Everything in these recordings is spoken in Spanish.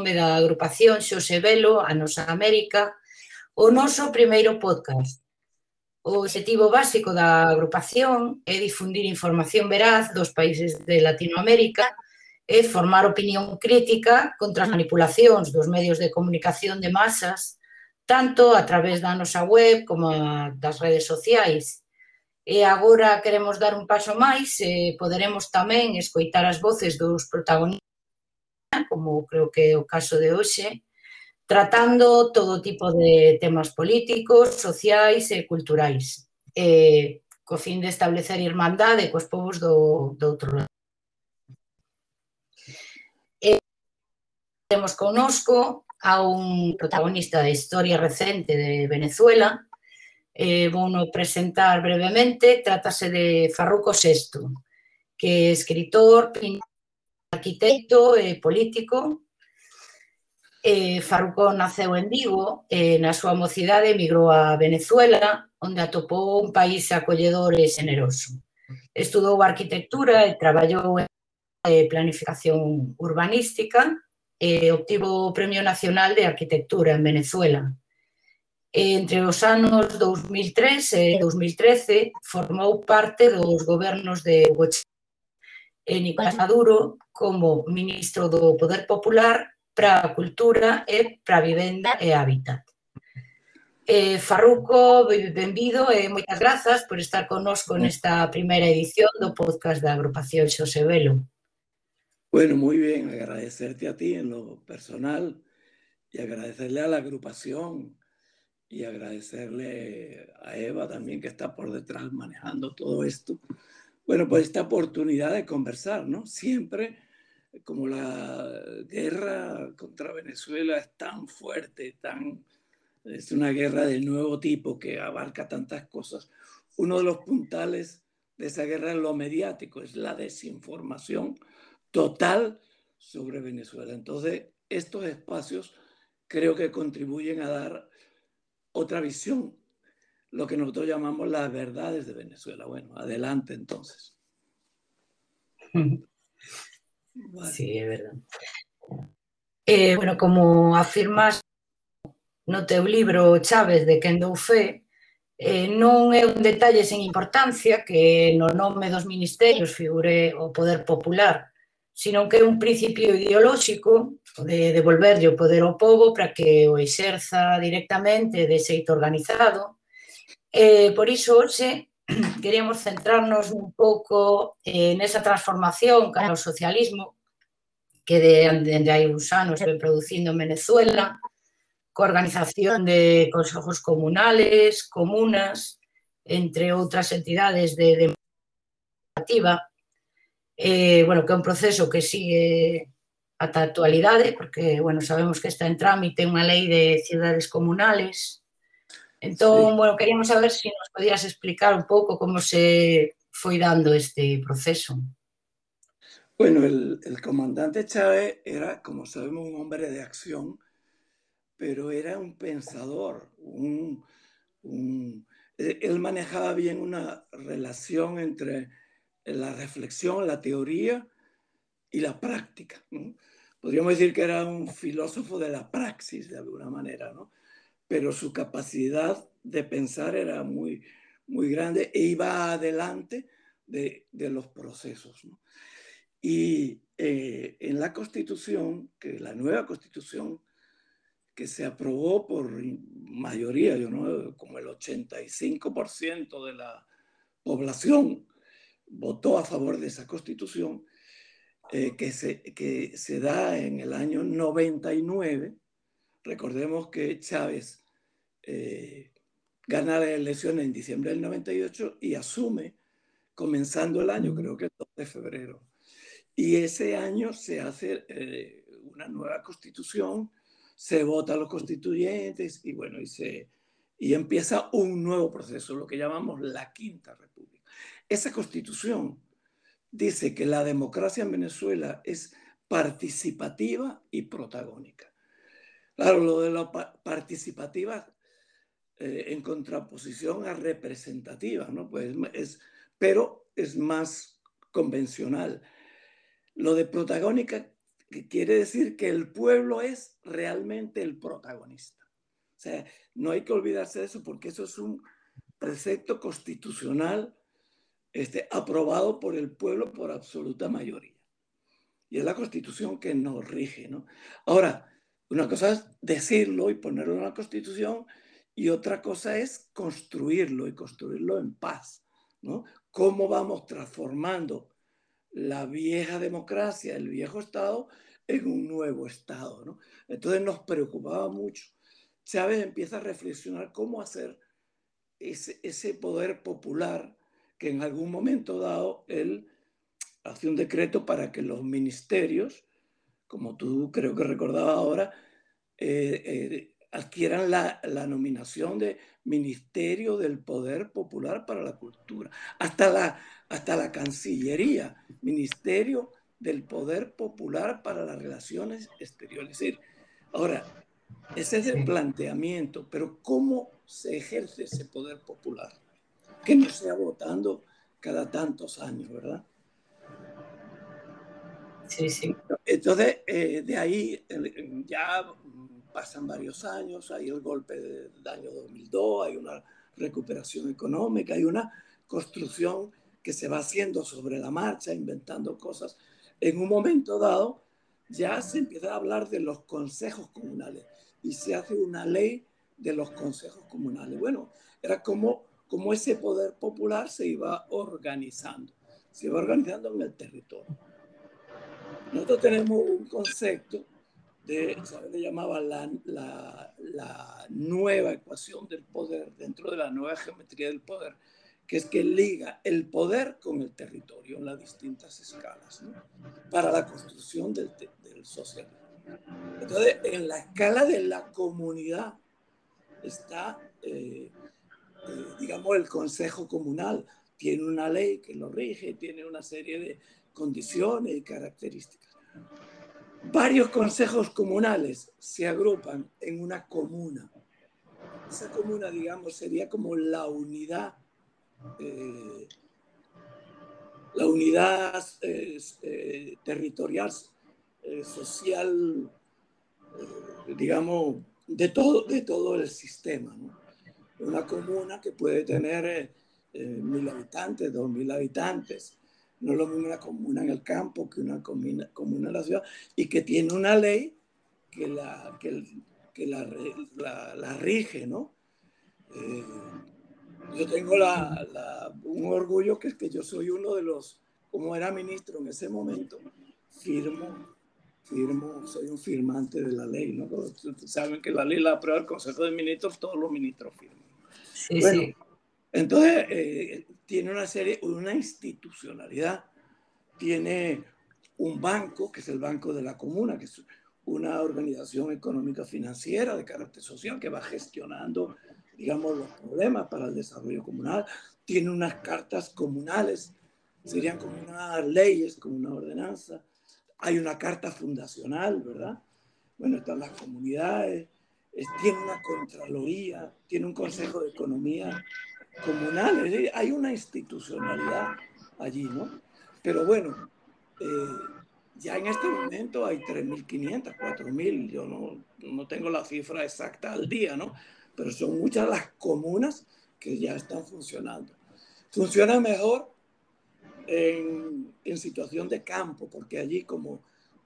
nome da agrupación Xosé Velo, a nosa América, o noso primeiro podcast. O objetivo básico da agrupación é difundir información veraz dos países de Latinoamérica e formar opinión crítica contra as manipulacións dos medios de comunicación de masas, tanto a través da nosa web como das redes sociais. E agora queremos dar un paso máis e poderemos tamén escoitar as voces dos protagonistas Como creo que é o caso de hoxe, tratando todo tipo de temas políticos, sociais e culturais, eh, co fin de establecer irmandade cos povos do, do outro lado. Eh, temos conosco a un protagonista de historia recente de Venezuela, eh, vou no presentar brevemente, trátase de Farruco VI, que é escritor, pintor, arquitecto e político. Eh, Farrucón naceu en Vigo e na súa mocidade emigrou a Venezuela, onde atopou un país acolledor e generoso. Estudou arquitectura e traballou en planificación urbanística e obtivo o Premio Nacional de Arquitectura en Venezuela. Entre os anos 2003 e 2013 formou parte dos gobernos de Hugo Nicolás Maduro como ministro do Poder Popular para a Cultura e para a Vivenda e Hábitat. Eh, Farruco, benvido e moitas grazas por estar connosco nesta primeira edición do podcast da agrupación Xosé Velo. Bueno, muy bien, agradecerte a ti en lo personal y agradecerle a la agrupación y agradecerle a Eva también que está por detrás manejando todo esto. Bueno, pues esta oportunidad de conversar, ¿no? Siempre, como la guerra contra Venezuela es tan fuerte, tan, es una guerra de nuevo tipo que abarca tantas cosas, uno de los puntales de esa guerra es lo mediático, es la desinformación total sobre Venezuela. Entonces, estos espacios creo que contribuyen a dar otra visión, lo que nosotros llamamos las verdades de Venezuela. Bueno, adelante entonces. Vale. Sí, es verdad. Eh, bueno, como afirmas no teu libro Chávez de Kendo Ufe, eh, non é eh, un detalle sen importancia que no nome dos ministerios figure o poder popular, sino que é un principio ideolóxico de devolverlle o poder ao povo para que o exerza directamente de xeito organizado, E, por iso, hoxe, queríamos centrarnos un pouco eh, nesa transformación cara ao socialismo que de, de, de hai uns anos en Venezuela, coa organización de consejos comunales, comunas, entre outras entidades de democracia eh, bueno, que é un proceso que sigue ata a actualidade, porque, bueno, sabemos que está en trámite unha lei de cidades comunales. Entón, sí. bueno, queríamos saber se si nos podías explicar un pouco como se foi dando este proceso. Bueno, el, el comandante Chávez era, como sabemos, un hombre de acción, pero era un pensador, un, un, él manejaba bien una relación entre la reflexión, la teoría y la práctica. ¿no? Podríamos decir que era un filósofo de la praxis de alguna manera, ¿no? Pero su capacidad de pensar era muy, muy grande e iba adelante de, de los procesos. ¿no? Y eh, en la constitución, que la nueva constitución que se aprobó por mayoría, yo no, como el 85% de la población votó a favor de esa constitución eh, que, se, que se da en el año 99. Recordemos que Chávez eh, gana la elección en diciembre del 98 y asume comenzando el año, creo que el 2 de febrero. Y ese año se hace eh, una nueva constitución, se vota a los constituyentes y bueno, y, se, y empieza un nuevo proceso, lo que llamamos la Quinta República. Esa constitución dice que la democracia en Venezuela es participativa y protagónica. Claro, lo de la participativa eh, en contraposición a representativa, ¿no? Pues es, pero es más convencional. Lo de protagónica que quiere decir que el pueblo es realmente el protagonista. O sea, no hay que olvidarse de eso porque eso es un precepto constitucional este, aprobado por el pueblo por absoluta mayoría. Y es la constitución que nos rige, ¿no? Ahora, una cosa es decirlo y ponerlo en la constitución y otra cosa es construirlo y construirlo en paz, ¿no? ¿Cómo vamos transformando la vieja democracia, el viejo Estado, en un nuevo Estado, ¿no? Entonces nos preocupaba mucho. Chávez empieza a reflexionar cómo hacer ese, ese poder popular que en algún momento dado él hace un decreto para que los ministerios, como tú creo que recordabas ahora, eh, eh, adquieran la, la, nominación de Ministerio del Poder Popular para la Cultura, hasta la, hasta la Cancillería, Ministerio del Poder Popular para las Relaciones Exteriores. Es decir, ahora, ese es el planteamiento, pero ¿cómo se ejerce ese poder popular? Que no sea votando cada tantos años, ¿verdad? Entonces, eh, de ahí ya pasan varios años, hay el golpe del año 2002, hay una recuperación económica, hay una construcción que se va haciendo sobre la marcha, inventando cosas. En un momento dado, ya se empieza a hablar de los consejos comunales y se hace una ley de los consejos comunales. Bueno, era como, como ese poder popular se iba organizando, se iba organizando en el territorio. Nosotros tenemos un concepto de, se le llamaba la, la, la, nueva ecuación del poder, dentro de la nueva geometría del poder, que es que liga el poder con el territorio en las distintas escalas, ¿no? para la construcción del, del socialismo. Entonces, en la escala de la comunidad está, eh, eh, digamos, el Consejo Comunal. Tiene una ley que lo rige, tiene una serie de condiciones y características. Varios consejos comunales se agrupan en una comuna. Esa comuna, digamos, sería como la unidad, eh, la unidad territorial eh, social, eh, digamos, de todo, de todo el sistema. ¿no? Una comuna que puede tener eh, mil habitantes, dos mil habitantes, no es lo mismo una comuna en el campo que una comuna, comuna en la ciudad, y que tiene una ley que la, que, que la, la, la, rige, ¿no? yo tengo la, la, un orgullo que es que yo soy uno de los, como era ministro en ese momento, firmo firmo, soy un firmante de la ley, ¿no? Saben que la ley la aprueba el Consejo de Ministros, todos los ministros firman. Sí, bueno, sí. Entonces, eh, tiene una serie, una institucionalidad, tiene un banco, que es el Banco de la Comuna, que es una organización económica financiera de carácter social que va gestionando, digamos, los problemas para el desarrollo comunal, tiene unas cartas comunales, serían como unas leyes, como una ordenanza, hay una carta fundacional, ¿verdad? Bueno, están las comunidades, tiene una contraloría, tiene un consejo de economía comunal, hay una institucionalidad allí, ¿no? Pero bueno, eh, ya en este momento hay 3.500, 4.000, yo no, no tengo la cifra exacta al día, ¿no? Pero son muchas las comunas que ya están funcionando. Funciona mejor en, en, situación de campo, porque allí como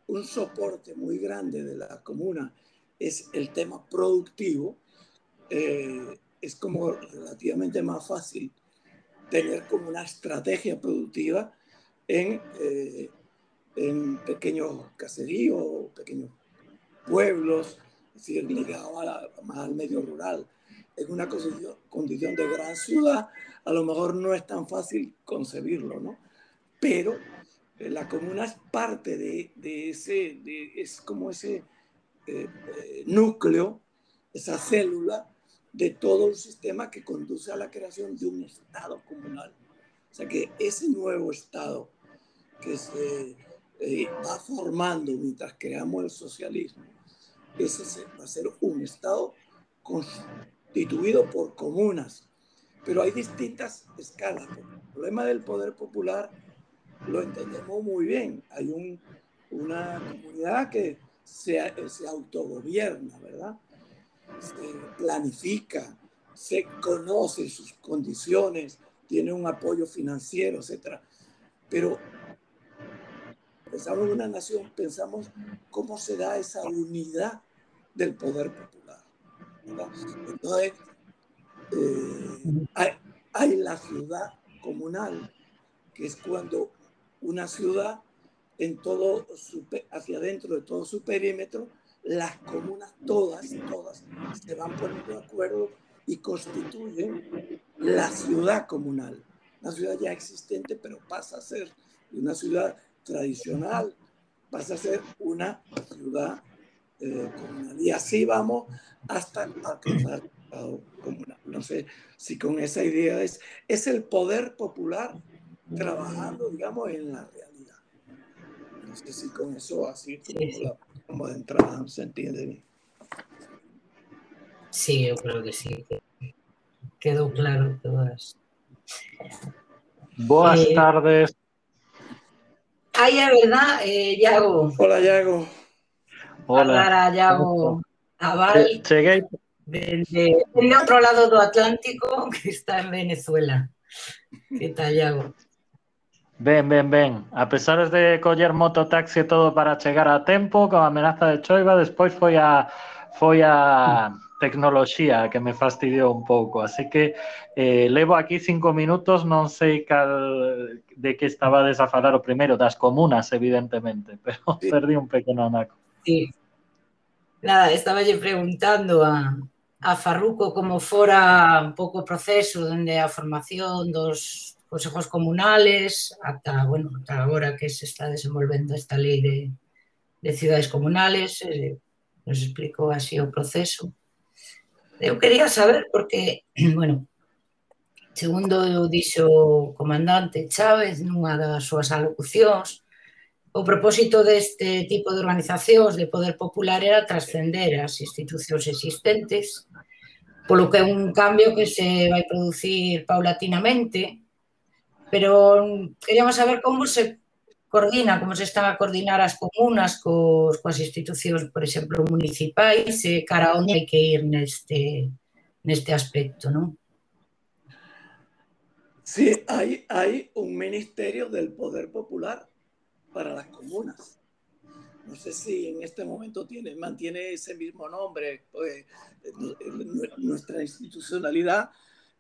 un soporte muy grande de la comuna es el tema productivo, eh, es como relativamente más fácil tener como una estrategia productiva en, eh, en pequeños caseríos, pequeños pueblos, es decir, ligado más al medio rural. En una condición de gran ciudad, a lo mejor no es tan fácil concebirlo, ¿no? pero eh, la comuna es parte de, de ese, de, es como ese eh, eh, núcleo, esa célula de todo el sistema que conduce a la creación de un Estado comunal. O sea que ese nuevo Estado que se eh, va formando mientras creamos el socialismo, ese va a ser un Estado constituido por comunas, pero hay distintas escalas. El problema del poder popular lo entendemos muy bien. Hay un, una comunidad que se autogobierna, ¿verdad? Se planifica, se conoce sus condiciones, tiene un apoyo financiero, etc. Pero pensamos en una nación, pensamos cómo se da esa unidad del poder popular. Entonces, eh, hay, hay la ciudad comunal, que es cuando una ciudad en todo su, hacia adentro de todo su perímetro, las comunas todas, todas se van poniendo de acuerdo y constituyen la ciudad comunal. Una ciudad ya existente, pero pasa a ser una ciudad tradicional, pasa a ser una ciudad eh, comunal. Y así vamos hasta alcanzar el Estado comunal. No sé si con esa idea es, es el poder popular trabajando, digamos, en la realidad. No sé si con eso así como, de entrada se entiende Sí, yo creo que sí. Quedó claro todas. Buenas eh, tardes. Ay, es verdad, eh, Yago. Hola, Yago. Hola. Yago. Aval. Desde, el otro lado del Atlántico, que está en Venezuela. ¿Qué tal, Yago? Ben, ben, ben. A pesar de coller mototaxi e todo para chegar a tempo, con amenaza de choiva, despois foi a foi a tecnoloxía que me fastidiou un pouco. Así que eh, levo aquí cinco minutos, non sei cal de que estaba a falar o primeiro, das comunas, evidentemente, pero sí. perdí un pequeno anaco. Sí. Nada, estaba lle preguntando a, a Farruco como fora un pouco o proceso onde a formación dos consejos comunales, ata, bueno, ata agora que se está desenvolvendo esta lei de, de cidades comunales, eh, nos explicou así o proceso. Eu quería saber porque, bueno, segundo dixo o comandante Chávez nunha das súas alocucións, o propósito deste tipo de organizacións de poder popular era trascender as institucións existentes, polo que é un cambio que se vai producir paulatinamente, pero queríamos saber como se coordina, como se están a coordinar as comunas cos, coas institucións, por exemplo, municipais, e cara onde hai que ir neste, neste aspecto, non? Sí, hay, hay un ministerio del poder popular para las comunas. No sé si en este momento tiene, mantiene ese mismo nombre. Pues, nuestra institucionalidad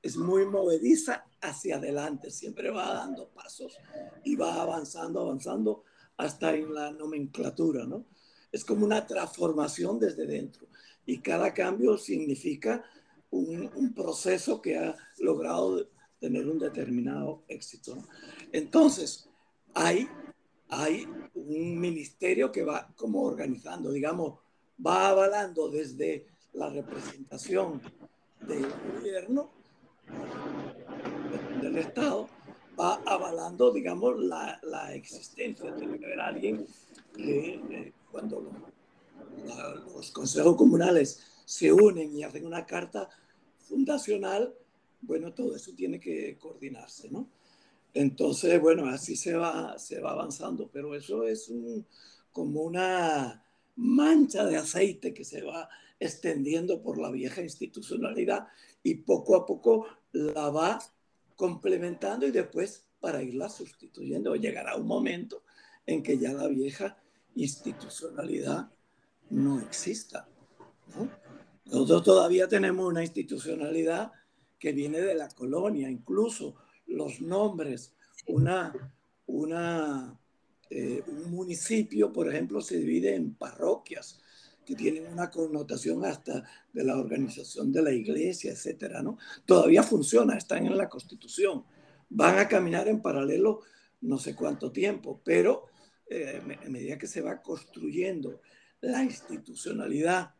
es muy movediza hacia adelante, siempre va dando pasos y va avanzando, avanzando hasta en la nomenclatura, ¿no? Es como una transformación desde dentro y cada cambio significa un, proceso que ha logrado tener un determinado éxito. Entonces, hay, hay un ministerio que va como organizando, digamos, va avalando desde la representación del gobierno del Estado va avalando, digamos, la, la existencia. Tiene que haber alguien que eh, cuando los, la, los consejos comunales se unen y hacen una carta fundacional, bueno, todo eso tiene que coordinarse, ¿no? Entonces, bueno, así se va, se va avanzando, pero eso es un, como una mancha de aceite que se va extendiendo por la vieja institucionalidad y poco a poco la va complementando y después para irla sustituyendo. Llegará un momento en que ya la vieja institucionalidad no exista. Nosotros todavía tenemos una institucionalidad que viene de la colonia, incluso los nombres, una, una, eh, un municipio, por ejemplo, se divide en parroquias que tienen una connotación hasta de la organización de la iglesia, etcétera, ¿no? Todavía funciona, están en la Constitución. Van a caminar en paralelo no sé cuánto tiempo, pero eh, a medida que se va construyendo la institucionalidad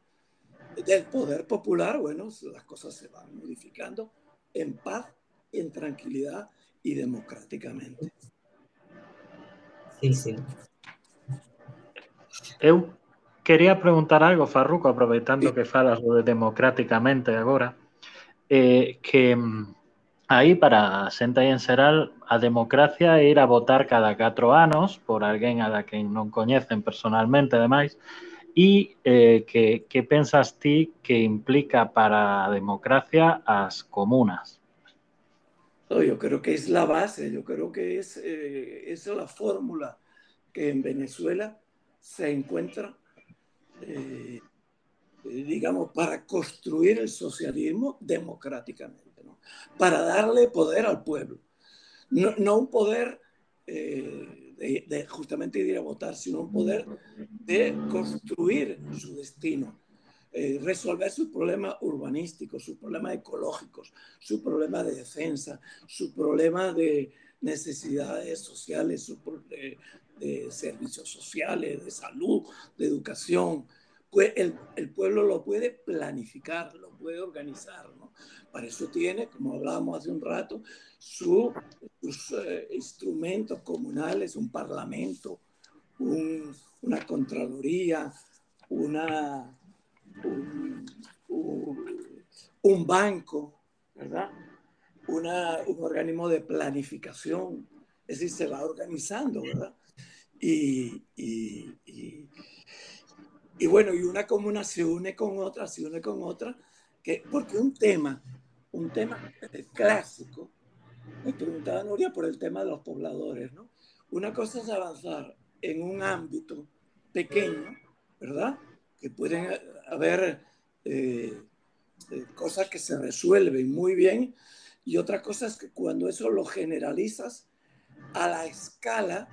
del poder popular, bueno, las cosas se van modificando en paz, en tranquilidad y democráticamente. Sí, sí. Eu quería preguntar algo, Farruco, aproveitando que falas de democráticamente agora, eh, que aí para a xente aí en xeral a democracia é ir a votar cada 4 anos por alguén a da que non coñecen personalmente, ademais, e eh, que, que pensas ti que implica para a democracia as comunas? Yo creo que es la base, yo creo que es, eh, es la fórmula que en Venezuela se encuentra, eh, digamos, para construir el socialismo democráticamente, ¿no? para darle poder al pueblo. No, no un poder eh, de, de, justamente ir a votar, sino un poder de construir su destino eh, resolver sus problemas urbanísticos, sus problemas ecológicos, su problema de defensa, su problema de necesidades sociales, su, de, de, servicios sociales, de salud, de educación. Pues el, el, pueblo lo puede planificar, lo puede organizar. ¿no? Para eso tiene, como hablábamos hace un rato, su, sus eh, instrumentos comunales, un parlamento, un, una contraloría, una un, un, banco, ¿verdad? Una, un organismo de planificación, es decir, se va organizando, ¿verdad? Y, y, y, y, bueno, y una comuna se une con otra, se une con otra, que, porque un tema, un tema clásico, me preguntaba Nuria por el tema de los pobladores, ¿no? Una cosa es avanzar en un ámbito pequeño, ¿verdad? Que pueden haber eh, eh, cosas que se resuelven muy bien y otra cosa es que cuando eso lo generalizas a la escala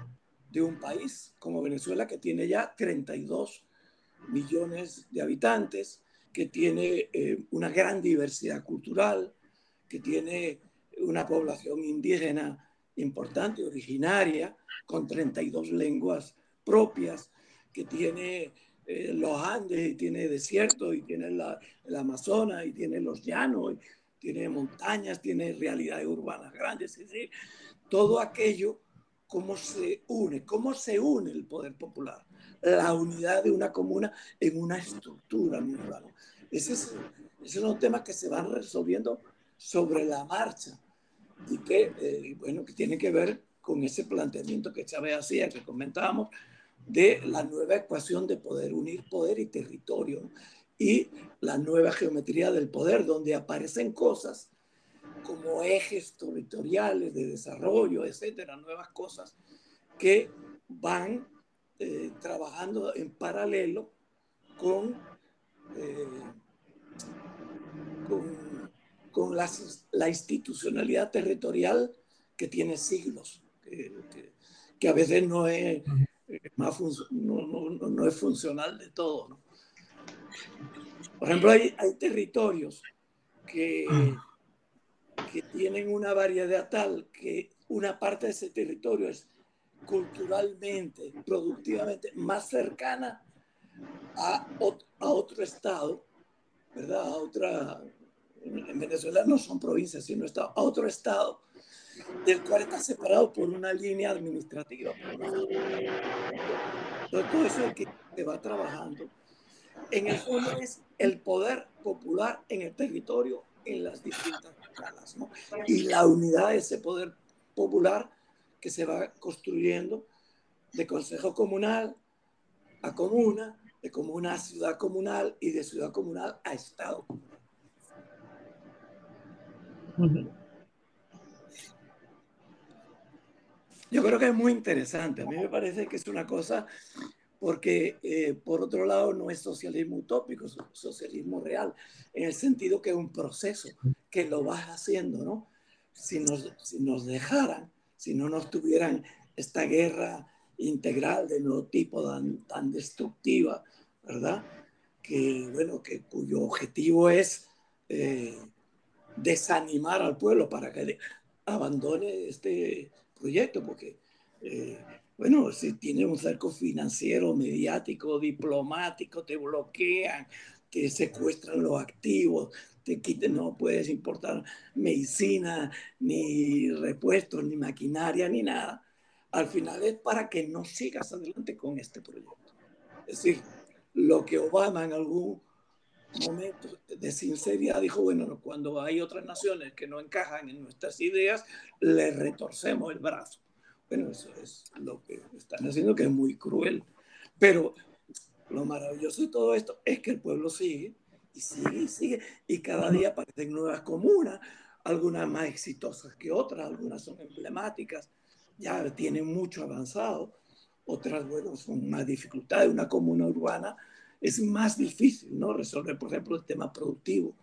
de un país como Venezuela que tiene ya 32 millones de habitantes, que tiene eh, una gran diversidad cultural, que tiene una población indígena importante, originaria, con 32 lenguas propias, que tiene eh, los Andes y tiene desierto y tiene la, el Amazonas y tiene los llanos, y tiene montañas, tiene realidades urbanas grandes, es decir, todo aquello, cómo se une, cómo se une el poder popular, la unidad de una comuna en una estructura urbana. Ese es, ese es un tema que se van resolviendo sobre la marcha y que, eh, bueno, que tiene que ver con ese planteamiento que Chávez hacía, que comentábamos, de la nueva ecuación de poder, unir poder y territorio, y la nueva geometría del poder, donde aparecen cosas como ejes territoriales de desarrollo, etcétera, nuevas cosas que van eh, trabajando en paralelo con, eh, con, con las, la institucionalidad territorial que tiene siglos, que, que, que a veces no es más no, no, no, es funcional de todo. ¿no? Por ejemplo, hay, hay territorios que, que tienen una variedad tal que una parte de ese territorio es culturalmente, productivamente más cercana a, a otro estado, ¿verdad? A otra, en Venezuela no son provincias, sino estado, a otro estado del cual está separado por una línea administrativa. Entonces, todo eso es que se va trabajando. En el fondo es el poder popular en el territorio en las distintas Y la unidad de ese poder popular que se va construyendo de consejo comunal a comuna, de comuna a ciudad comunal y de ciudad comunal a estado. Yo creo que es muy interesante. A mí me parece que es una cosa porque, eh, por otro lado, no es socialismo utópico, es socialismo real, en el sentido que es un proceso que lo vas haciendo, ¿no? Si nos, si nos dejaran, si no nos tuvieran esta guerra integral de nuevo tipo tan, tan destructiva, ¿verdad? Que, bueno, que cuyo objetivo es eh, desanimar al pueblo para que abandone este, proyecto, porque, eh, bueno, si tienes un cerco financiero, mediático, diplomático, te bloquean, te secuestran los activos, te quiten, no puedes importar medicina, ni repuestos, ni maquinaria, ni nada. Al final es para que no sigas adelante con este proyecto. Es decir, lo que Obama en algún momentos de sinceridad dijo, bueno, cuando hay otras naciones que no encajan en nuestras ideas, le retorcemos el brazo. Bueno, eso es lo que están haciendo, que es muy cruel. Pero lo maravilloso de todo esto es que el pueblo sigue y sigue y sigue, y cada día aparecen nuevas comunas, algunas más exitosas que otras, algunas son emblemáticas, ya tienen mucho avanzado, otras, bueno, son más dificultades. Una comuna urbana es más difícil, ¿no? Resolver, por ejemplo, el tema productivo.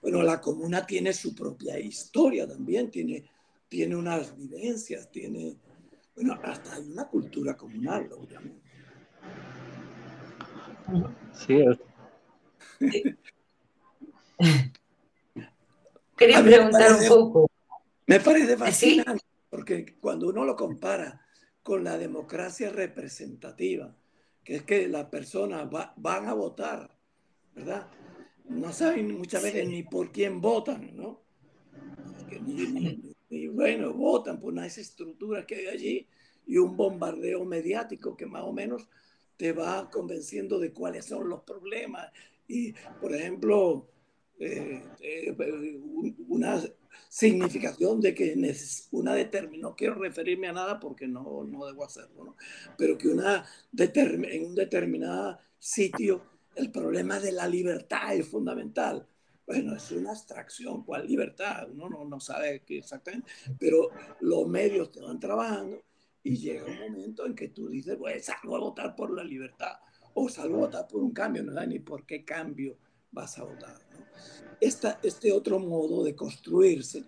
Bueno, la comuna tiene su propia historia también, tiene, tiene unas vivencias, tiene, bueno, hasta hay una cultura comunal, obviamente. Sí. Quería preguntar un poco. Me parece fascinante, porque cuando uno lo compara con la democracia representativa, que es que las personas van a votar, ¿verdad? No saben muchas veces ni por quién votan, ¿no? Ni, bueno, votan por unas estructuras que hay allí y un bombardeo mediático que más o menos te va convenciendo de cuáles son los problemas. Y, por ejemplo, eh, eh, una significación de que una determinada, no quiero referirme a nada porque no, no debo hacerlo, ¿no? pero que una en un determinado sitio el problema de la libertad es fundamental. Bueno, es una abstracción, ¿cuál libertad? Uno no, no sabe qué exactamente, pero los medios te van trabajando y llega un momento en que tú dices, pues salgo a votar por la libertad o salgo a votar por un cambio, no da ni por qué cambio vas a votar. Esta, este otro modo de construirse,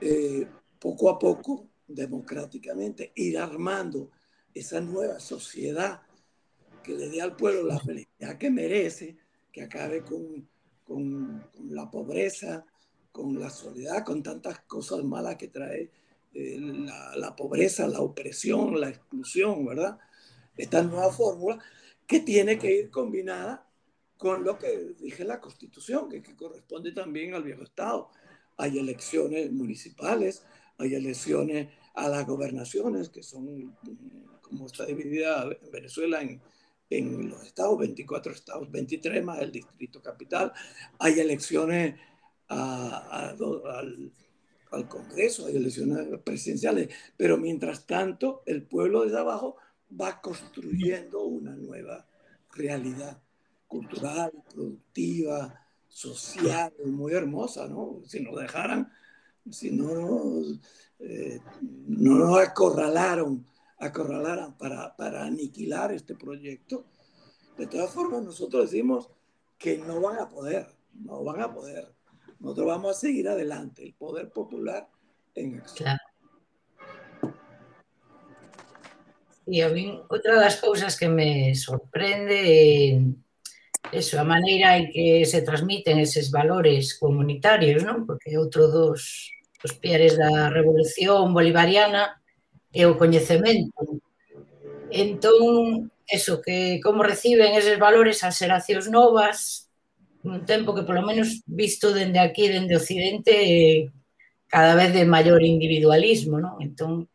eh, poco a poco, democráticamente, ir armando esa nueva sociedad que le dé al pueblo la felicidad que merece, que acabe con, con, la pobreza, con la soledad, con tantas cosas malas que trae eh, la, pobreza, la opresión, la exclusión, ¿verdad? Esta nueva fórmula que tiene que ir combinada con lo que dije la Constitución, que, corresponde también al viejo Estado. Hay elecciones municipales, hay elecciones a las gobernaciones, que son, como está dividida en Venezuela en, en los estados, 24 estados, 23 más el distrito capital. Hay elecciones al, al, Congreso, hay elecciones presidenciales, pero mientras tanto el pueblo desde abajo va construyendo una nueva realidad cultural, productiva, social, muy hermosa, ¿no? Si nos dejaran, si no nos, eh, no nos acorralaron, acorralaran para, para aniquilar este proyecto, de todas formas nosotros decimos que no van a poder, no van a poder. Nosotros vamos a seguir adelante, el poder popular en acción. Y a mí, otra de las cosas que me sorprende eso, a maneira en que se transmiten eses valores comunitarios, non? Porque outro dos, dos piares da revolución bolivariana é o coñecemento. Entón, eso, que como reciben eses valores as xeracións novas, un tempo que polo menos visto dende aquí, dende Occidente, cada vez de maior individualismo, non? Entón,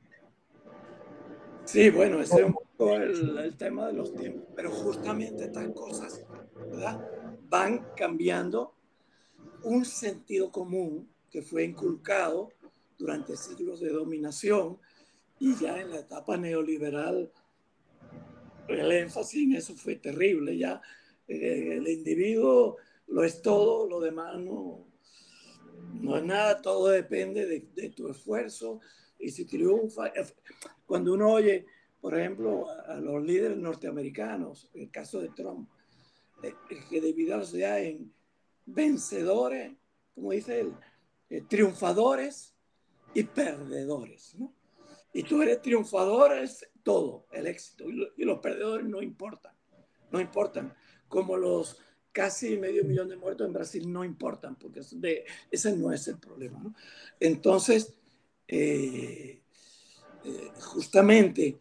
Sí, bueno, ese es un poco el, tema de los tiempos, pero justamente estas cosas van cambiando un sentido común que fue inculcado durante siglos de dominación y ya en la etapa neoliberal el énfasis en eso fue terrible, ya eh, el individuo lo es todo, lo demás no, no es nada, todo depende de, tu esfuerzo y si triunfa, cuando uno oye, por ejemplo, a los líderes norteamericanos, el caso de Trump, eh, que divide a la sociedad en vencedores, como dice él, eh, triunfadores y perdedores, ¿no? Y tú eres triunfador, es todo, el éxito, y, los perdedores no importan, no importan, como los casi medio millón de muertos en Brasil no importan, porque ese no es el problema. Entonces, eh, justamente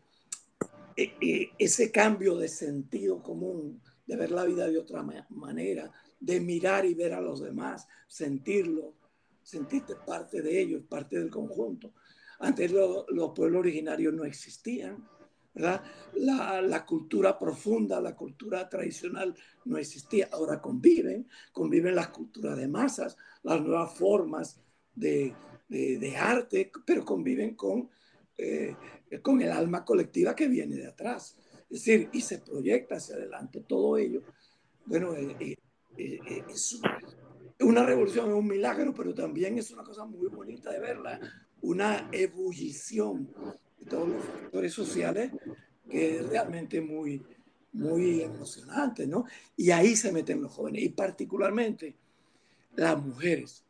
ese cambio de sentido común de ver la vida de otra manera, de mirar y ver a los demás, sentirlo, sentirte parte de ellos, parte del conjunto. Antes los pueblos originarios no existían, ¿verdad? La, la, cultura profunda, la cultura tradicional no existía, ahora conviven, conviven las culturas de masas, las nuevas formas de, de, de arte, pero conviven con, eh, con el alma colectiva que viene de atrás. Es decir, y se proyecta hacia adelante todo ello. Bueno, eh, eh, eh es una revolución, es un milagro, pero también es una cosa muy bonita de verla, una ebullición de todos los factores sociales que es realmente muy, muy emocionante, ¿no? Y ahí se meten los jóvenes, y particularmente las mujeres.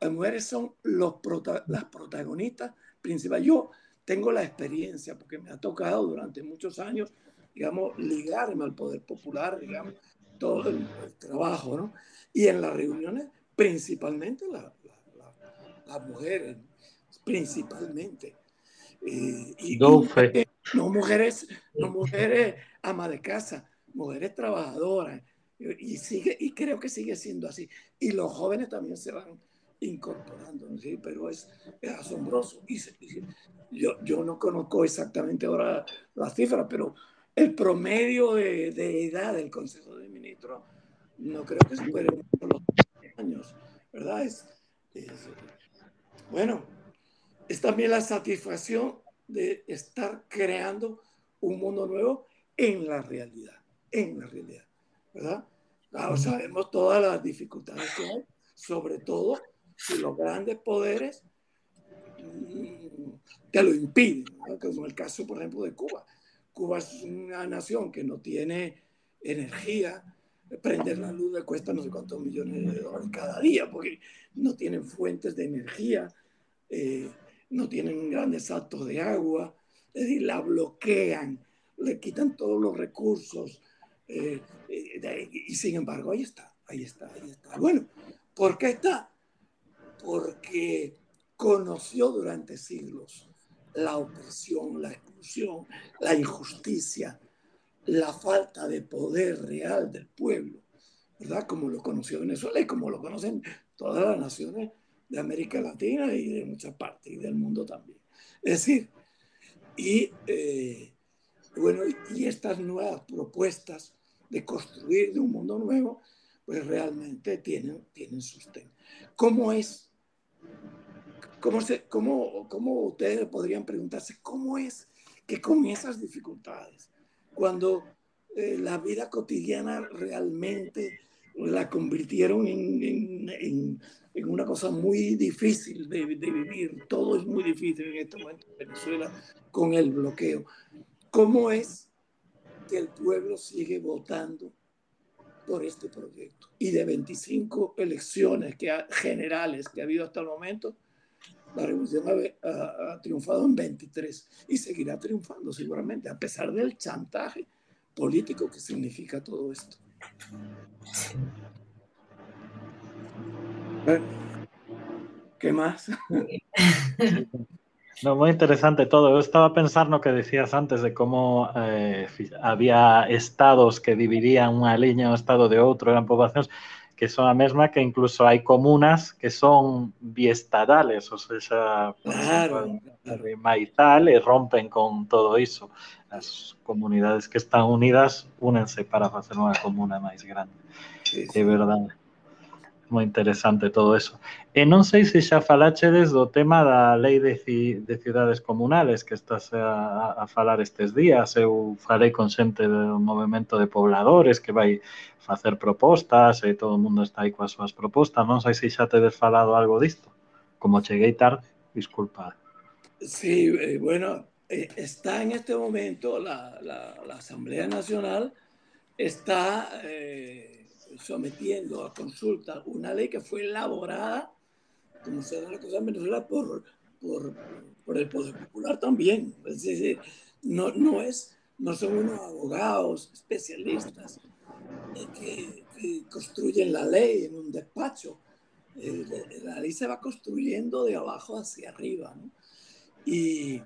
Las mujeres son las protagonistas principales. Yo tengo la experiencia, porque me ha tocado durante muchos años, digamos, ligarme al poder popular, digamos, todo el, trabajo, ¿no? Y en las reuniones, principalmente las mujeres, principalmente. Eh, y, no, mujeres, no mujeres ama de casa, mujeres trabajadoras. Y, sigue, y creo que sigue siendo así. Y los jóvenes también se van incorporando, ¿sí? pero es, asombroso. Y, yo, yo no conozco exactamente ahora las cifras, pero el promedio de, de edad del Consejo de Ministros no creo que supere los años, ¿verdad? Es, bueno, es también la satisfacción de estar creando un mundo nuevo en la realidad, en la realidad, ¿verdad? Claro, sabemos todas las dificultades que hay, sobre todo si los grandes poderes mm, te lo impiden, como el caso, por ejemplo, de Cuba. Cuba es una nación que no tiene energía, prender la luz le cuesta no sé cuántos millones de dólares cada día, porque no tienen fuentes de energía, eh, no tienen grandes actos de agua, es decir, la bloquean, le quitan todos los recursos, eh, eh, y sin embargo, ahí está, ahí está, ahí está. Bueno, ¿por qué está? porque conoció durante siglos la opresión, la exclusión, la injusticia, la falta de poder real del pueblo, ¿verdad? Como lo conoció Venezuela y como lo conocen todas las naciones de América Latina y de muchas partes y del mundo también. Es decir, y eh, bueno, y estas nuevas propuestas de construir de un mundo nuevo, pues realmente tienen, tienen sustento. ¿Cómo es ¿Cómo, se, cómo, cómo ustedes podrían preguntarse cómo es que con esas dificultades, cuando eh, la vida cotidiana realmente la convirtieron en, en, en, una cosa muy difícil de, de, vivir, todo es muy difícil en este momento en Venezuela con el bloqueo, ¿cómo es que el pueblo sigue votando por este proyecto? Y de 25 elecciones que generales que ha habido hasta el momento, la revolución ha, triunfado en 23 y seguirá triunfando seguramente, a pesar del chantaje político que significa todo esto. ¿Qué más? No, muy interesante todo. Yo estaba pensando que decías antes de cómo eh, había estados que dividían una línea, un estado de otro, eran poblaciones que son la misma que incluso hay comunas que son biestadales, o sea, claro, maizal y rompen con todo eso. Las comunidades que están unidas únense para hacer una comuna más grande. Sí, sí. De verdad. Moi interesante todo eso. E non sei se xa falachedes do tema da lei de, de cidades comunales que estás a, a falar estes días. Eu farei con xente do movimento de pobladores que vai facer propostas e todo o mundo está aí coas súas propostas. Non sei se xa tedes falado algo disto. Como cheguei tarde, disculpa. Sí, eh, bueno, eh, está en este momento la, la, la Asamblea Nacional, está... Eh, sometiendo a consulta una ley que fue elaborada, como se da la cosa en Venezuela, por, por, por el Poder Popular también. Es decir, no, no, es, no son unos abogados especialistas que, construyen la ley en un despacho. la ley se va construyendo de abajo hacia arriba. Y,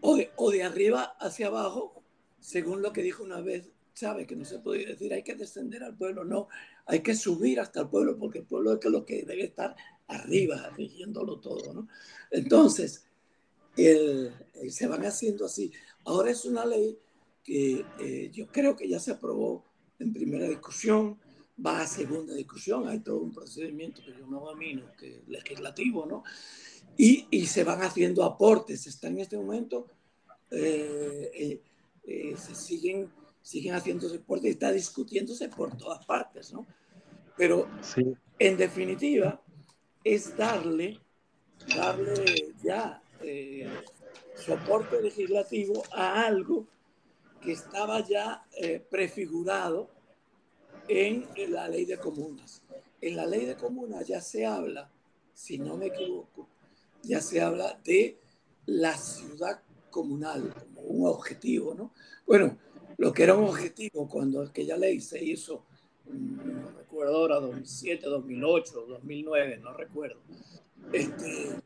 o, de, o de arriba hacia abajo, según lo que dijo una vez sabe que no se puede decir hay que descender al pueblo, no, hay que subir hasta el pueblo porque el pueblo es lo que debe estar arriba, rigiéndolo todo, ¿no? Entonces, el, se van haciendo así. Ahora es una ley que eh, yo creo que ya se aprobó en primera discusión, va a segunda discusión, hay todo un procedimiento que yo no domino, que es legislativo, ¿no? Y, y se van haciendo aportes, está en este momento, eh, eh, se siguen, siguen haciendo aportes, está discutiéndose por todas partes, ¿no? Pero en definitiva es darle, darle ya soporte legislativo a algo que estaba ya eh, prefigurado en, la ley de comunas. En la ley de comunas ya se habla, si no me equivoco, ya se habla de la ciudad comunal como un objetivo, ¿no? Bueno, lo que era un objetivo cuando aquella ley se hizo, mm, no recuerdo ahora, 2007, 2008, 2009, no recuerdo. Este,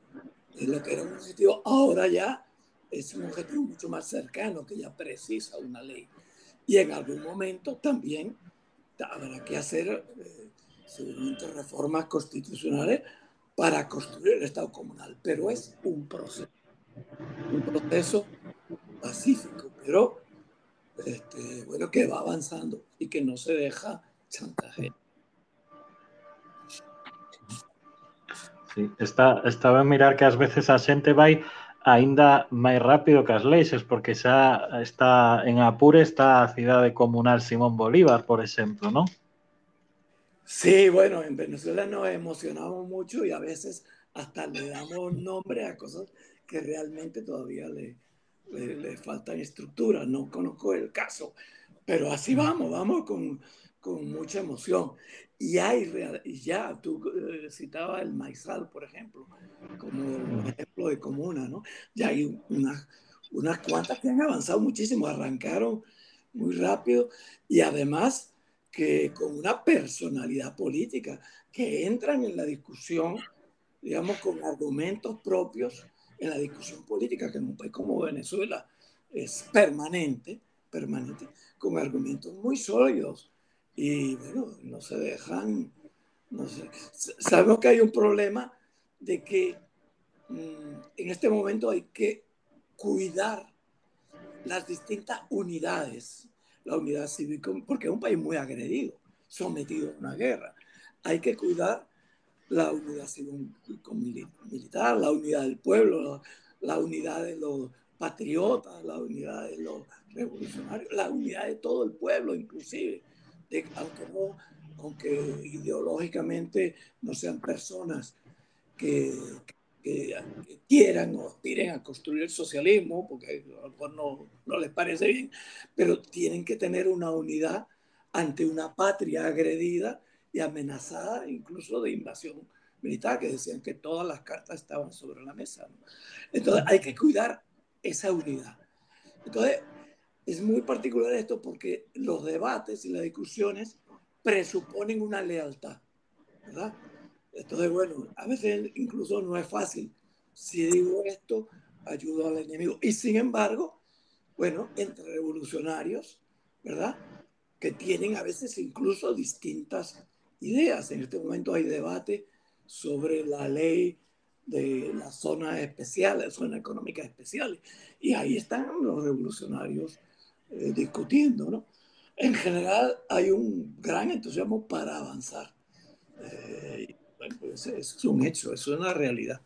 lo que era un objetivo, ahora ya es un objetivo mucho más cercano que ya precisa una ley. Y en algún momento también habrá que hacer eh, reformas constitucionales para construir el Estado comunal, pero es un proceso, un proceso pacífico, pero este, bueno, que va avanzando y que no se deja chantaje. Sí, está, estaba a mirar que a veces a xente vai ainda máis rápido que as leixes, porque xa está en Apure está a cidade comunal Simón Bolívar, por exemplo, ¿no? Sí, bueno, en Venezuela nos emocionamos mucho y a veces hasta le damos nombre a cosas que realmente todavía le, le, le faltan estructura. No conozco el caso, pero así vamos, vamos con, con mucha emoción. Y hay, ya tú eh, citabas el maizal, por ejemplo, como ejemplo de comuna, ¿no? Ya hay unas, unas cuantas que han avanzado muchísimo, arrancaron muy rápido y además que con una personalidad política, que entran en la discusión, digamos, con argumentos propios en la discusión política, que en un país como Venezuela es permanente, permanente, con argumentos muy sólidos y bueno, no se dejan, no sé. Sabemos que hay un problema de que mm, en este momento hay que cuidar las distintas unidades, la unidad cívica, porque es un país muy agredido, sometido a una guerra. Hay que cuidar la unidad cívico militar, la unidad del pueblo, la unidad de los patriotas, la unidad de los revolucionarios, la unidad de todo el pueblo inclusive aunque, no, aunque ideológicamente no sean personas que, que, quieran o aspiren a construir el socialismo, porque a lo mejor no, no les parece bien, pero tienen que tener una unidad ante una patria agredida y amenazada incluso de invasión militar, que decían que todas las cartas estaban sobre la mesa. Entonces hay que cuidar esa unidad. Entonces, es muy particular esto porque los debates y las discusiones presuponen una lealtad, ¿verdad? Entonces, bueno, a veces incluso no es fácil. Si digo esto, ayudo al enemigo. Y sin embargo, bueno, entre revolucionarios, ¿verdad? Que tienen a veces incluso distintas ideas. En este momento hay debate sobre la ley de las zonas especiales, zonas económicas especiales. Y ahí están los revolucionarios eh, discutiendo, ¿no? En general hay un gran entusiasmo para avanzar. Eh, pues es un hecho, es una realidad.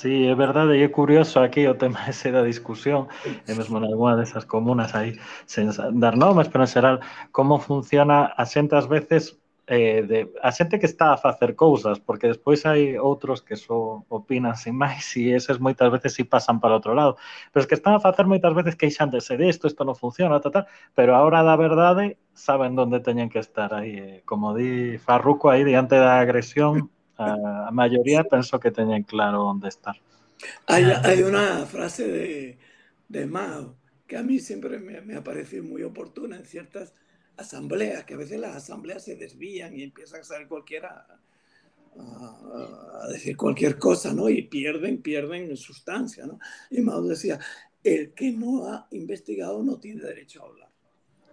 Sí, é verdade, e é curioso aquí o tema ese da discusión, eh, e mesmo nalgúa desas comunas aí, sen dar nomes, pero en xeral, como funciona a xente ás veces eh, de, a xente que está a facer cousas, porque despois hai outros que só opinan sin máis e eses moitas veces si pasan para outro lado. Pero es que están a facer moitas veces queixándose de isto, isto non funciona, tal, tal, pero a hora da verdade saben onde teñen que estar aí. Eh, como di Farruco aí diante da agresión, a, a maioría penso que teñen claro onde estar. Hay, hay una frase de, de Mao que a mí siempre me, me ha parecido muy oportuna en ciertas asambleas, que a veces las asambleas se desvían y empiezan a salir cualquiera a, decir cualquier cosa, ¿no? Y pierden, pierden sustancia, ¿no? Y Mao decía, el que no ha investigado no tiene derecho a hablar.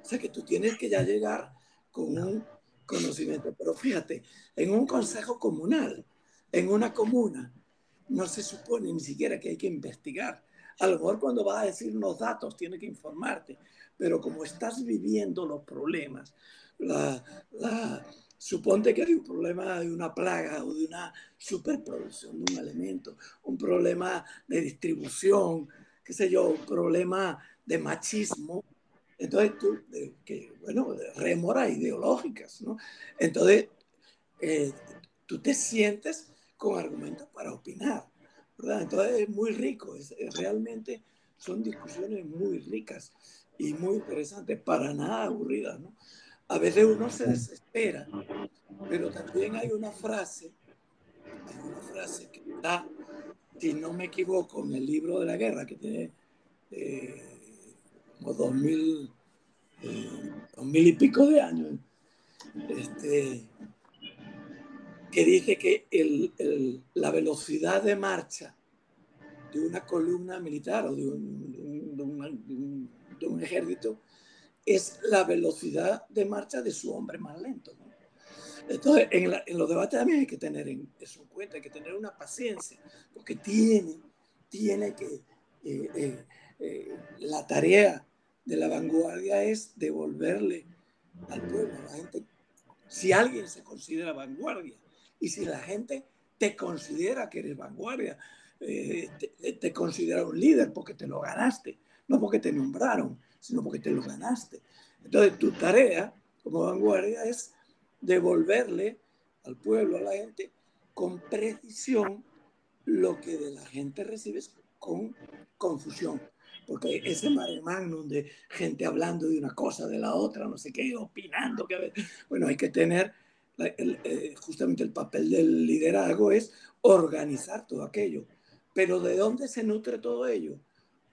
O sea que tú tienes que ya llegar con un conocimiento. Pero fíjate, en un consejo comunal, en una comuna, no se supone ni siquiera que hay que investigar. A lo mejor cuando vas a decir unos datos tienes que informarte, pero como estás viviendo los problemas, la, suponte que hay un problema de una plaga o de una superproducción de un elemento, un problema de distribución, qué sé yo, un problema de machismo, entonces tú, que, bueno, remoras ideológicas, ¿no? Entonces, eh, tú te sientes con argumentos para opinar, ¿verdad? Entonces es muy rico, es, realmente son discusiones muy ricas y muy interesantes, para nada aburridas, ¿no? A veces uno se desespera, pero también hay una frase, hay una frase que está, si no me equivoco, en el libro de la guerra, que tiene eh, como dos mil, eh, dos mil y pico de años, este, que dice que el, el, la velocidad de marcha de una columna militar o de un, de un, de un ejército es la velocidad de marcha de su hombre más lento. Entonces, en, la, los debates también hay que tener en, eso en cuenta, hay que tener una paciencia, porque tiene, tiene que, eh, eh, eh, la tarea de la vanguardia es devolverle al pueblo, a la gente, si alguien se considera vanguardia y si la gente te considera que eres vanguardia, eh, te, te, considera un líder porque te lo ganaste, no porque te nombraron, sino porque te lo ganaste. Entonces, tu tarea como vanguardia es devolverle al pueblo, a la gente, con precisión lo que de la gente recibes con confusión porque ese mare magnum de gente hablando de una cosa, de la otra, no sé qué, opinando, que bueno, hay que tener el, eh, justamente el papel del liderazgo es organizar todo aquello. Pero ¿de dónde se nutre todo ello?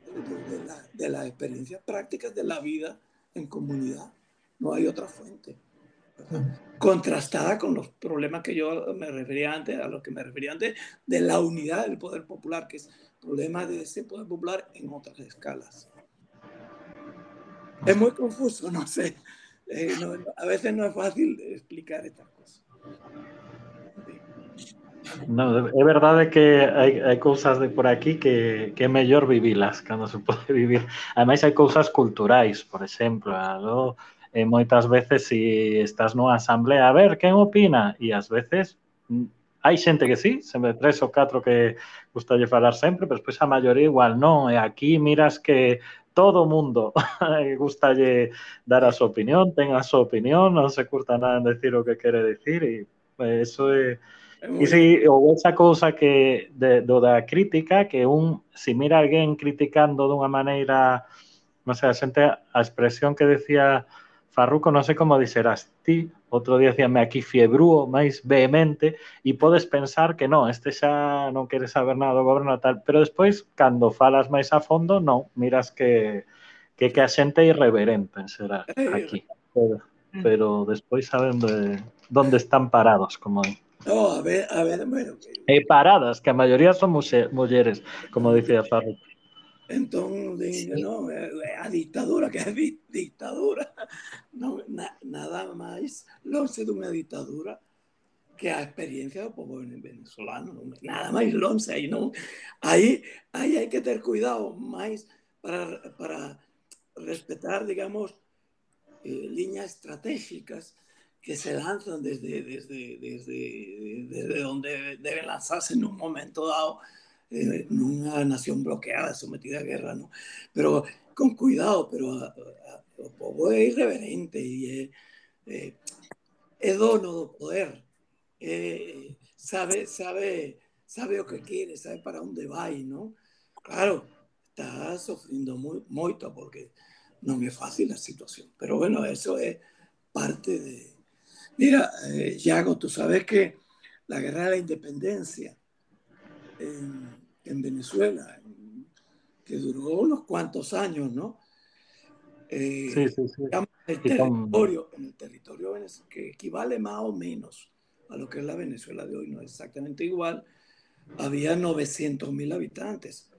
De, de, la, de las experiencias prácticas de la vida en comunidad. No hay otra fuente. Contrastada con los problemas que yo me refería antes, a los que me refería antes, de la unidad del poder popular, que es problema de ese poder popular en otras escalas. Es muy confuso, no sé. Eh, no, a veces no es fácil explicar estas cosas. No, é verdade que hai, hai cousas de por aquí que, que é mellor vivilas cando se pode vivir. Ademais, hai cousas culturais, por exemplo, no? e veces se si estás nunha asamblea, a ver, quen opina? E ás veces hai xente que sí, sempre tres ou catro que gustalle falar sempre, pero despois a maioría igual non, e aquí miras que todo o mundo gustalle dar a súa opinión, ten a súa opinión, non se curta nada en decir o que quere dicir e eh, eso é E si, ou esa cousa que de, do da crítica, que un, si mira alguén criticando dunha maneira, non sei, a xente, a expresión que decía Farruco, non sei como dixeras ti, Outro día decíame aquí fiebrúo, máis vehemente, e podes pensar que non, este xa non queres saber nada do goberno tal, pero despois, cando falas máis a fondo, non, miras que que, que a xente é irreverente será aquí. Pero, pero despois saben de onde están parados, como No, a ver, a ver, bueno. E paradas, que a maioría son mulleres, como dicía Farruko. Entonces, no, a dictadura, que é dictadura, no, na, nada máis longe dunha dictadura que a experiencia do povo venezolano, nada máis longe, aí non, aí, aí hai que ter cuidado máis para, para respetar, digamos, eh, liñas estratégicas que se lanzan desde, desde, desde, desde donde deben lanzarse en un momento dado eh, nunha nación bloqueada, sometida a guerra, ¿no? Pero con cuidado, pero a, a, povo é irreverente e é, é, é dono do poder. É, sabe, sabe, sabe o que quere, sabe para onde vai, ¿no? Claro, está sofriendo muy, moito porque non é fácil a situación. Pero bueno, eso é parte de... Mira, eh, Yago, tú sabes que la guerra de la independencia en, en Venezuela, que duró unos cuantos años, ¿no? Eh, sí, sí, sí. El territorio, en el territorio que equivale más o menos a lo que es la Venezuela de hoy, no es exactamente igual, había 900 mil habitantes.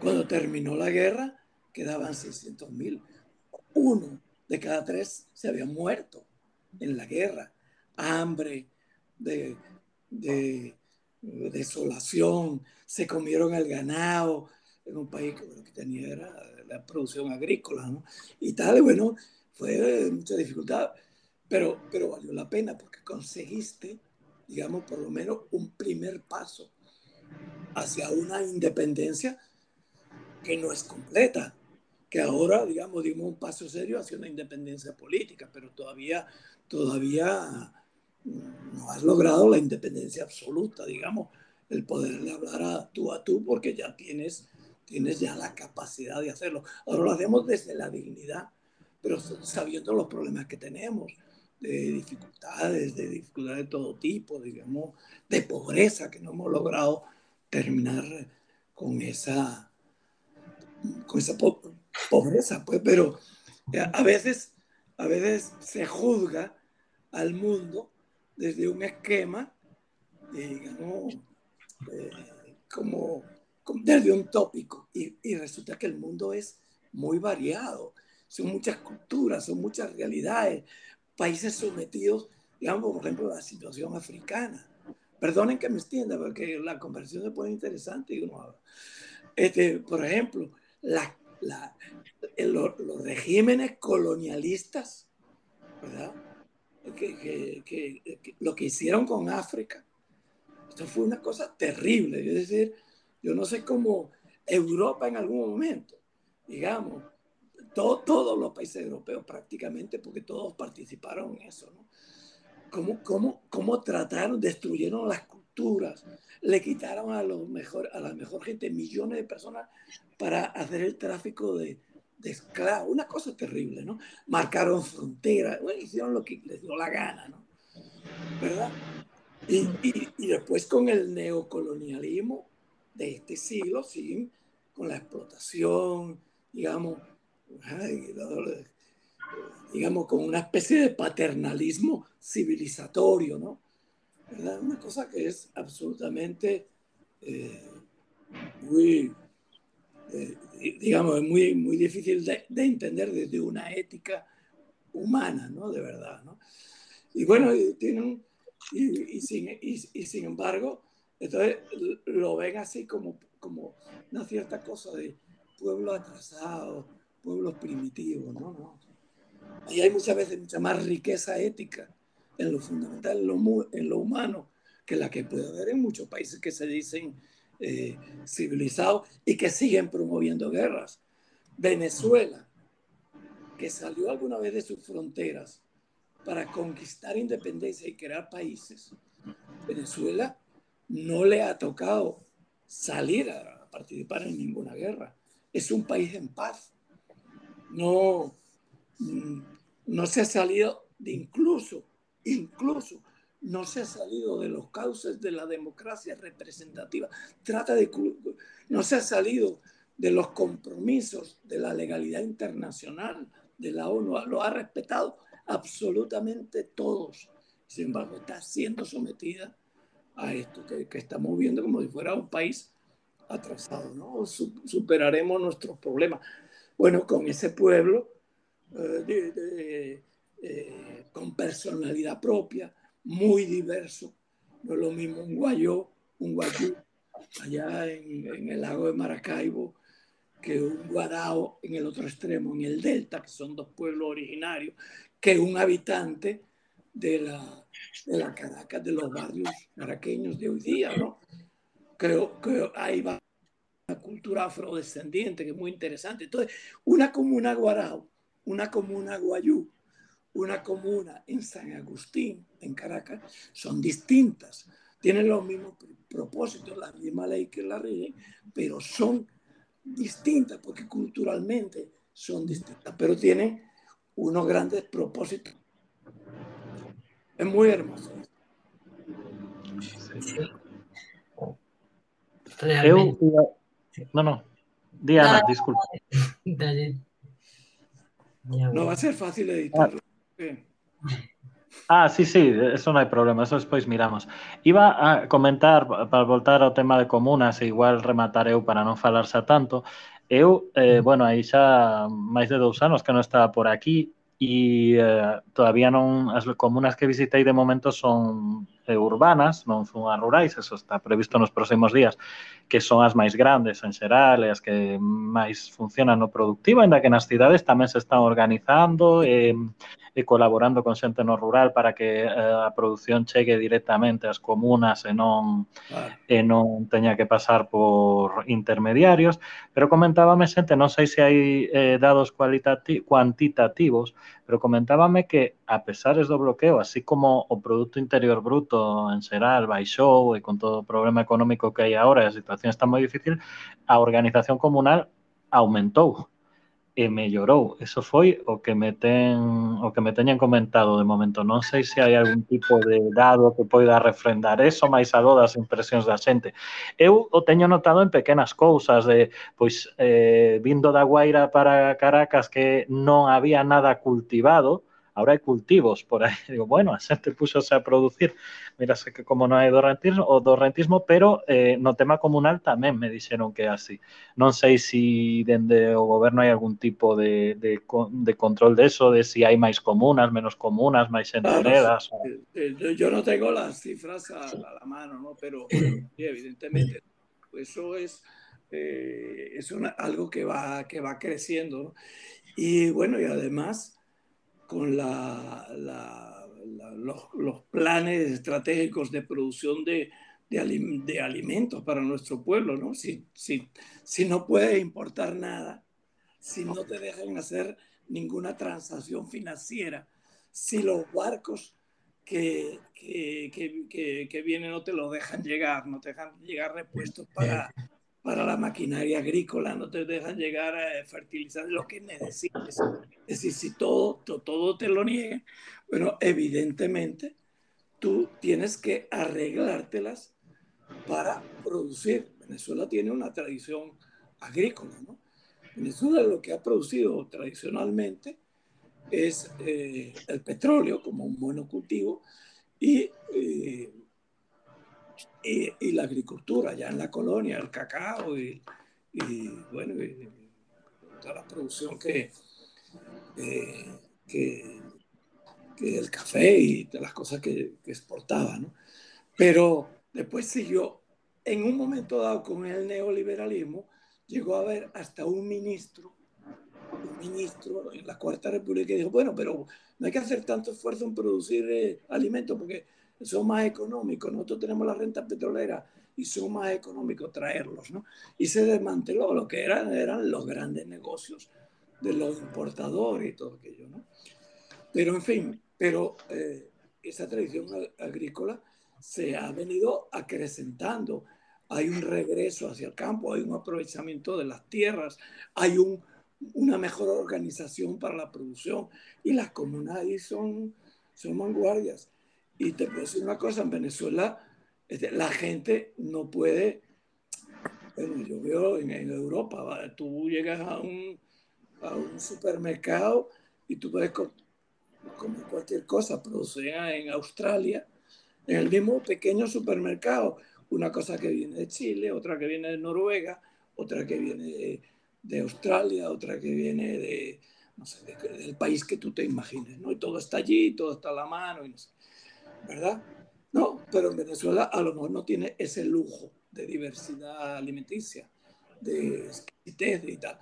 Cuando terminó la guerra, quedaban 600 mil. Uno de cada tres se había muerto en la guerra. Hambre, de, de desolación, se comieron el ganado, en un país que lo que tenía era la producción agrícola, ¿no? Y tal, bueno, fue mucha dificultad, pero, pero valió la pena porque conseguiste, digamos, por lo menos un primer paso hacia una independencia que no es completa, que ahora, digamos, dimos un paso serio hacia una independencia política, pero todavía, todavía no has logrado la independencia absoluta, digamos, el poderle hablar a tú a tú, porque ya tienes, tienes ya la capacidad de hacerlo. Ahora lo hacemos desde la dignidad, pero sabiendo los problemas que tenemos, de dificultades, de dificultades de todo tipo, digamos, de pobreza, que no hemos logrado terminar con esa, con esa pobreza, pues, pero a veces, a veces se juzga al mundo desde un esquema, digamos, eh, como, desde un tópico, y, y resulta que el mundo es muy variado, son muchas culturas, son muchas realidades, países sometidos, digamos, por ejemplo, a la situación africana. Perdonen que me extienda, porque la conversación se pone interesante. Y uno este, por ejemplo, la, la, los, los, regímenes colonialistas, ¿verdad? Que, que, que, lo que hicieron con África, esto fue una cosa terrible. Es decir, yo no sé cómo Europa en algún momento, digamos, todo, todos los países europeos prácticamente, porque todos participaron en eso, ¿no? ¿Cómo, cómo, cómo trataron, destruyeron las culturas, le quitaron a, los mejor, a la mejor gente millones de personas para hacer el tráfico de, de esclavos, una cosa terrible, ¿no? Marcaron fronteras, hicieron lo que les dio la gana, ¿no? ¿Verdad? Y, y, y, después con el neocolonialismo de este siglo, sí, con la explotación, digamos, digamos, con una especie de paternalismo civilizatorio, ¿no? ¿Verdad? Una cosa que es absolutamente eh, muy, eh, digamos, muy, muy difícil de, de, entender desde una ética humana, ¿no? De verdad, ¿no? Y bueno, tienen, y, y, sin, y, y, sin embargo, entonces lo ven así como, como una cierta cosa de pueblo atrasado, pueblos primitivos, ¿no? no. Ahí hay muchas veces mucha más riqueza ética en lo fundamental, en lo, en lo humano, que la que puede haber en muchos países que se dicen eh, civilizados y que siguen promoviendo guerras. Venezuela, que salió alguna vez de sus fronteras para conquistar independencia y crear países, Venezuela no le ha tocado salir a participar en ninguna guerra. Es un país en paz no, mm, no se ha salido de incluso, incluso no se ha salido de los cauces de la democracia representativa. Trata de, no se ha salido de los compromisos de la legalidad internacional de la ONU. Lo ha respetado absolutamente todos. Sin embargo, está siendo sometida a esto que, que estamos viendo como si fuera un país atrasado. ¿no? Superaremos nuestros problemas bueno, con ese pueblo eh, eh, con personalidad propia, muy diverso. No es lo mismo un guayó, un guayú, allá en, el lago de Maracaibo, que un guarao en el otro extremo, en el delta, que son dos pueblos originarios, que un habitante de la, de la Caracas, de los barrios caraqueños de hoy día, ¿no? Creo que ahí va cultura afrodescendiente, que es muy interesante. Entonces, una comuna Guarao, una comuna Guayú, una comuna en San Agustín, en Caracas, son distintas. Tienen los mismos propósitos, la misma ley que la rigen, pero son distintas porque culturalmente son distintas, pero tienen unos grandes propósitos. Es muy hermoso. Sí. No, no. Diana, disculpa. No va a ser fácil editarlo. Ah, sí, sí, eso non hai problema, eso despois miramos. Iba a comentar, para voltar ao tema de comunas, e igual rematar eu para non falarse tanto, eu, eh, bueno, aí xa máis de dous anos que non estaba por aquí, e eh, todavía non as comunas que visitei de momento son eh, urbanas, non son as rurais, eso está previsto nos próximos días, que son as máis grandes en xeral, e as que máis funcionan no productivo, ainda que nas cidades tamén se están organizando e, eh, e colaborando con xente no rural para que eh, a produción chegue directamente ás comunas e non claro. e non teña que pasar por intermediarios, pero comentábame xente, non sei se hai eh, dados cuantitativos pero comentábame que a pesares do bloqueo, así como o Producto Interior Bruto en xeral baixou e con todo o problema económico que hai agora e a situación está moi difícil, a organización comunal aumentou e mellorou. Eso foi o que me ten o que me teñen comentado de momento. Non sei se hai algún tipo de dado que poida refrendar eso, máis a das impresións da xente. Eu o teño notado en pequenas cousas de pois eh, vindo da Guaira para Caracas que non había nada cultivado, ahora hai cultivos por aí. Digo, bueno, xente puxose a producir. Mírase que como non hai do rentismo, o do rentismo, pero eh, no tema comunal tamén me dixeron que é así. Non sei se si dende o goberno hai algún tipo de, de, de control de eso, de si hai máis comunas, menos comunas, máis enteredas. Claro, o... Eh, yo no tengo las cifras a, a la mano, ¿no? pero evidentemente eso es, eh, es una, algo que va, que va creciendo. ¿no? Y bueno, y además con los, planes estratégicos de producción de, alimentos para nuestro pueblo, ¿no? Si, si, no puedes importar nada, si no te dejan hacer ninguna transacción financiera, si los barcos que, que, vienen no te lo dejan llegar, no te dejan llegar repuestos para, para la maquinaria agrícola, no te dejan llegar a fertilizar lo que necesites. Es decir, si todo, todo te lo niegan, bueno, evidentemente tú tienes que arreglártelas para producir. Venezuela tiene una tradición agrícola, ¿no? Venezuela lo que ha producido tradicionalmente es eh, el petróleo como un monocultivo y eh, y, la agricultura, ya en la colonia, el cacao y, bueno, toda la producción que, eh, que, que, el café y de las cosas que, que exportaba, ¿no? Pero después siguió, en un momento dado con el neoliberalismo, llegó a haber hasta un ministro, un ministro en la Cuarta República que dijo, bueno, pero no hay que hacer tanto esfuerzo en producir eh, alimentos porque son más económicos. Nosotros tenemos la renta petrolera y son más económicos traerlos, ¿no? Y se desmanteló lo que eran, eran los grandes negocios de los importadores y todo aquello, ¿no? Pero, en fin, pero eh, esa tradición agrícola se ha venido acrecentando. Hay un regreso hacia el campo, hay un aprovechamiento de las tierras, hay un, una mejor organización para la producción y las comunidades son, son vanguardias. Y te puedo decir una cosa, en Venezuela este, la gente no puede, bueno, yo veo en, Europa, tú llegas a un, a un, supermercado y tú puedes comer cualquier cosa producida en Australia, en el mismo pequeño supermercado, una cosa que viene de Chile, otra que viene de Noruega, otra que viene de, Australia, otra que viene de, no sé, del país que tú te imagines, ¿no? Y todo está allí, todo está a la mano, y no sé. ¿Verdad? No, pero en Venezuela a lo mejor no tiene ese lujo de diversidad alimenticia, de exquisitez y tal.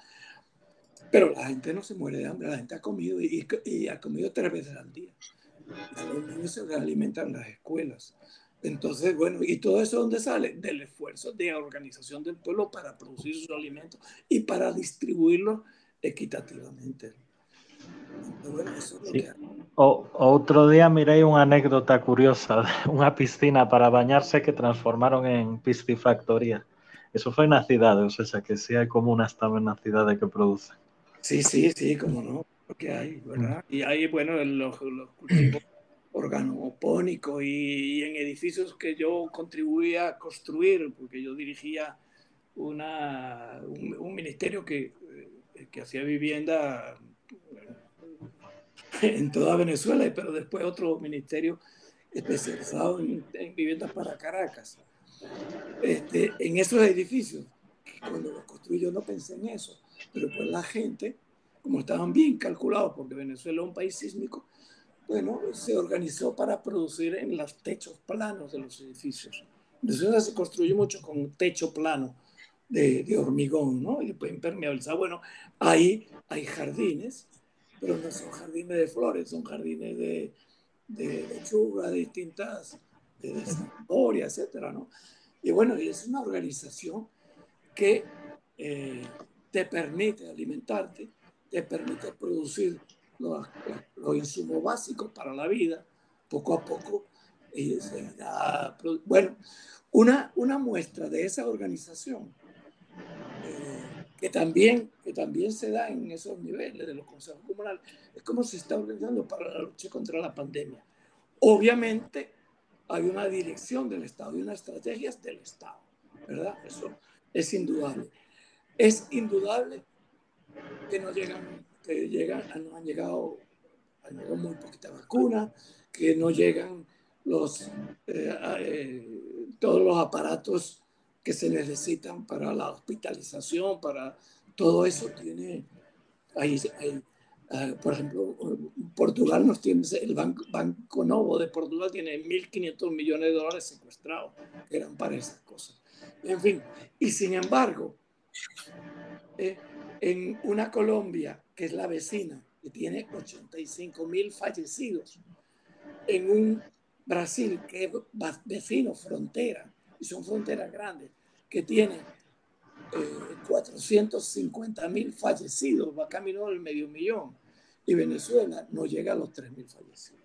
Pero la gente no se muere de hambre, la gente ha comido y, y ha comido tres veces al día. Los niños se alimentan en las escuelas. Entonces, bueno, ¿y todo eso dónde sale? Del esfuerzo de organización del pueblo para producir sus alimentos y para distribuirlos equitativamente. Bueno, eso es lo que O, outro día mirei unha anécdota curiosa de unha piscina para bañarse que transformaron en piscifactoría. Eso foi na cidade, ou seja, que si hai comunas tamén na cidade que producen. Sí, sí, sí, como no, porque hai, ¿verdad? Mm. Y hay, bueno, los, los cultivos organopónicos y, y, en edificios que yo contribuía a construir, porque yo dirigía una, un, un ministerio que, que hacía vivienda en toda Venezuela, pero después otro ministerio especializado en, viviendas para Caracas. Este, en esos edificios, cuando los construí yo no pensé en eso, pero pues la gente como estaban bien calculados, porque Venezuela es un país sísmico, bueno, se organizó para producir en los techos planos de los edificios. Venezuela se construye mucho con techo plano de, de hormigón, ¿no? Y después impermeabilizado. Bueno, ahí hay jardines, pero no son jardines de flores, son jardines de, de lechuga, de distintas, de, de etcétera, ¿no? Y bueno, es una organización que eh, te permite alimentarte, te permite producir los, los, insumos básicos para la vida, poco a poco. Y bueno, una, una muestra de esa organización eh, que, también, que también se da en esos niveles de los consejos comunales es cómo se está organizando para la lucha contra la pandemia. Obviamente hay una dirección del Estado y unas estrategias del Estado, ¿verdad? Eso es indudable. Es indudable que no llegan, que llegan, no han llegado, han llegado muy poquita vacuna, que no llegan los, eh, eh, todos los aparatos que se necesitan para la hospitalización, para todo eso tiene, hay, hay uh, por ejemplo, Portugal nos tiene, el Banco, Banco Novo de Portugal tiene 1.500 millones de dólares secuestrados, que eran para esas cosas. En fin, y sin embargo, eh, en una Colombia que es la vecina, que tiene 85 mil fallecidos, en un Brasil que es vecino, frontera, y son fronteras grandes, que tiene eh, 450 mil fallecidos, va camino del medio millón, y Venezuela no llega a los 3 mil fallecidos.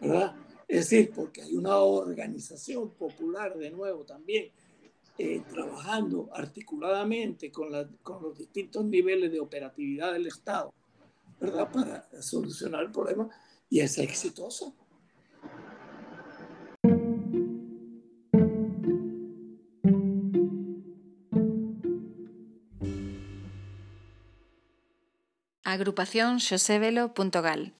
¿Verdad? Es decir, porque hay una organización popular de nuevo también eh, trabajando articuladamente con, la, con, los distintos niveles de operatividad del Estado, ¿verdad? Para solucionar el problema y es exitoso. Agrupación xosevelo.gal